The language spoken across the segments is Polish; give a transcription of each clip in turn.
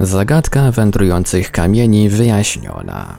Zagadka wędrujących kamieni wyjaśniona.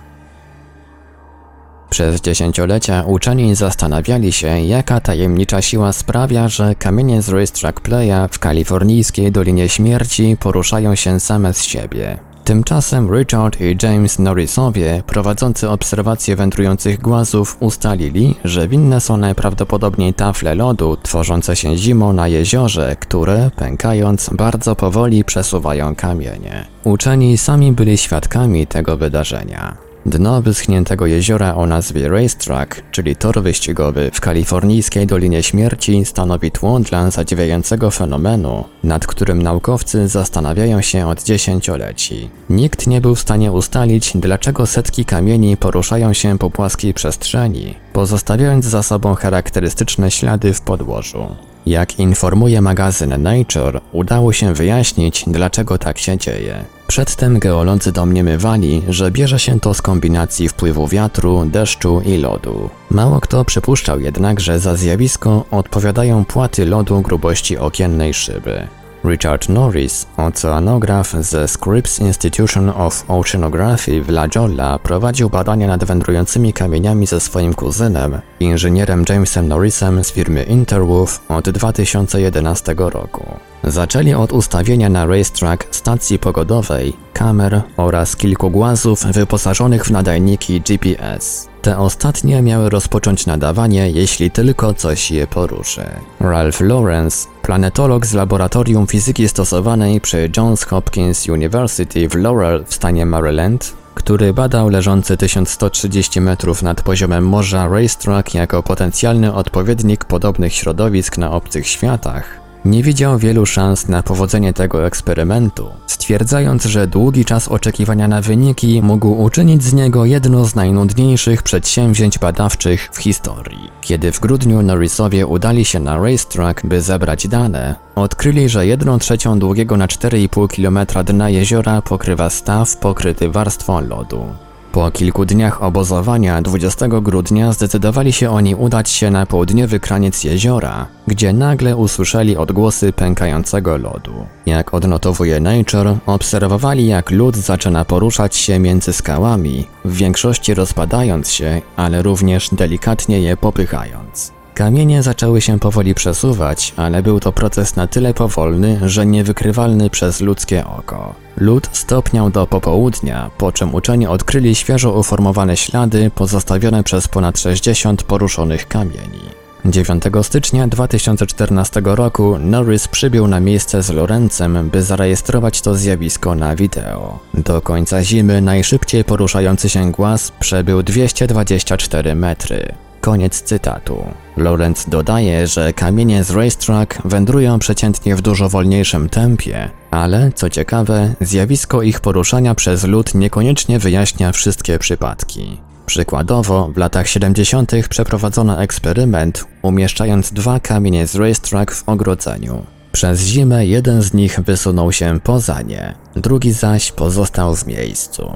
Przez dziesięciolecia uczeni zastanawiali się, jaka tajemnicza siła sprawia, że kamienie z Racetrack Playa w kalifornijskiej Dolinie Śmierci poruszają się same z siebie. Tymczasem Richard i James Norrisowie, prowadzący obserwacje wędrujących głazów, ustalili, że winne są najprawdopodobniej tafle lodu tworzące się zimą na jeziorze, które, pękając, bardzo powoli przesuwają kamienie. Uczeni sami byli świadkami tego wydarzenia. Dno wyschniętego jeziora o nazwie Racetrack, czyli tor wyścigowy w kalifornijskiej Dolinie Śmierci stanowi tło dla zadziwiającego fenomenu, nad którym naukowcy zastanawiają się od dziesięcioleci. Nikt nie był w stanie ustalić, dlaczego setki kamieni poruszają się po płaskiej przestrzeni, pozostawiając za sobą charakterystyczne ślady w podłożu. Jak informuje magazyn Nature, udało się wyjaśnić, dlaczego tak się dzieje. Przedtem geolodzy domniemywali, że bierze się to z kombinacji wpływu wiatru, deszczu i lodu. Mało kto przypuszczał jednak, że za zjawisko odpowiadają płaty lodu grubości okiennej szyby. Richard Norris, oceanograf ze Scripps Institution of Oceanography w La Jolla, prowadził badania nad wędrującymi kamieniami ze swoim kuzynem, inżynierem Jamesem Norrisem z firmy Interwolf od 2011 roku. Zaczęli od ustawienia na racetrack stacji pogodowej, kamer oraz kilku głazów wyposażonych w nadajniki GPS. Te ostatnie miały rozpocząć nadawanie, jeśli tylko coś je poruszy. Ralph Lawrence, planetolog z Laboratorium Fizyki Stosowanej przy Johns Hopkins University w Laurel w stanie Maryland, który badał leżący 1130 metrów nad poziomem morza Racetrack jako potencjalny odpowiednik podobnych środowisk na obcych światach, nie widział wielu szans na powodzenie tego eksperymentu, stwierdzając, że długi czas oczekiwania na wyniki mógł uczynić z niego jedno z najnudniejszych przedsięwzięć badawczych w historii. Kiedy w grudniu Norrisowie udali się na racetrack, by zebrać dane, odkryli, że 1 trzecią długiego na 4,5 km dna jeziora pokrywa staw pokryty warstwą lodu. Po kilku dniach obozowania 20 grudnia zdecydowali się oni udać się na południowy kraniec jeziora, gdzie nagle usłyszeli odgłosy pękającego lodu. Jak odnotowuje Nature, obserwowali jak lód zaczyna poruszać się między skałami, w większości rozpadając się, ale również delikatnie je popychając. Kamienie zaczęły się powoli przesuwać, ale był to proces na tyle powolny, że niewykrywalny przez ludzkie oko. Lód stopniał do popołudnia, po czym uczeni odkryli świeżo uformowane ślady pozostawione przez ponad 60 poruszonych kamieni. 9 stycznia 2014 roku Norris przybył na miejsce z Lorencem, by zarejestrować to zjawisko na wideo. Do końca zimy najszybciej poruszający się głaz przebył 224 metry. Koniec cytatu. Lawrence dodaje, że kamienie z racetrack wędrują przeciętnie w dużo wolniejszym tempie, ale co ciekawe, zjawisko ich poruszania przez lód niekoniecznie wyjaśnia wszystkie przypadki. Przykładowo, w latach 70. przeprowadzono eksperyment, umieszczając dwa kamienie z racetrack w ogrodzeniu. Przez zimę jeden z nich wysunął się poza nie, drugi zaś pozostał w miejscu.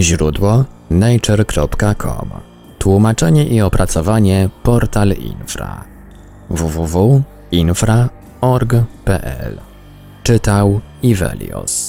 Źródło nature.com Tłumaczenie i opracowanie Portal Infra. www.infra.org.pl Czytał Ivelios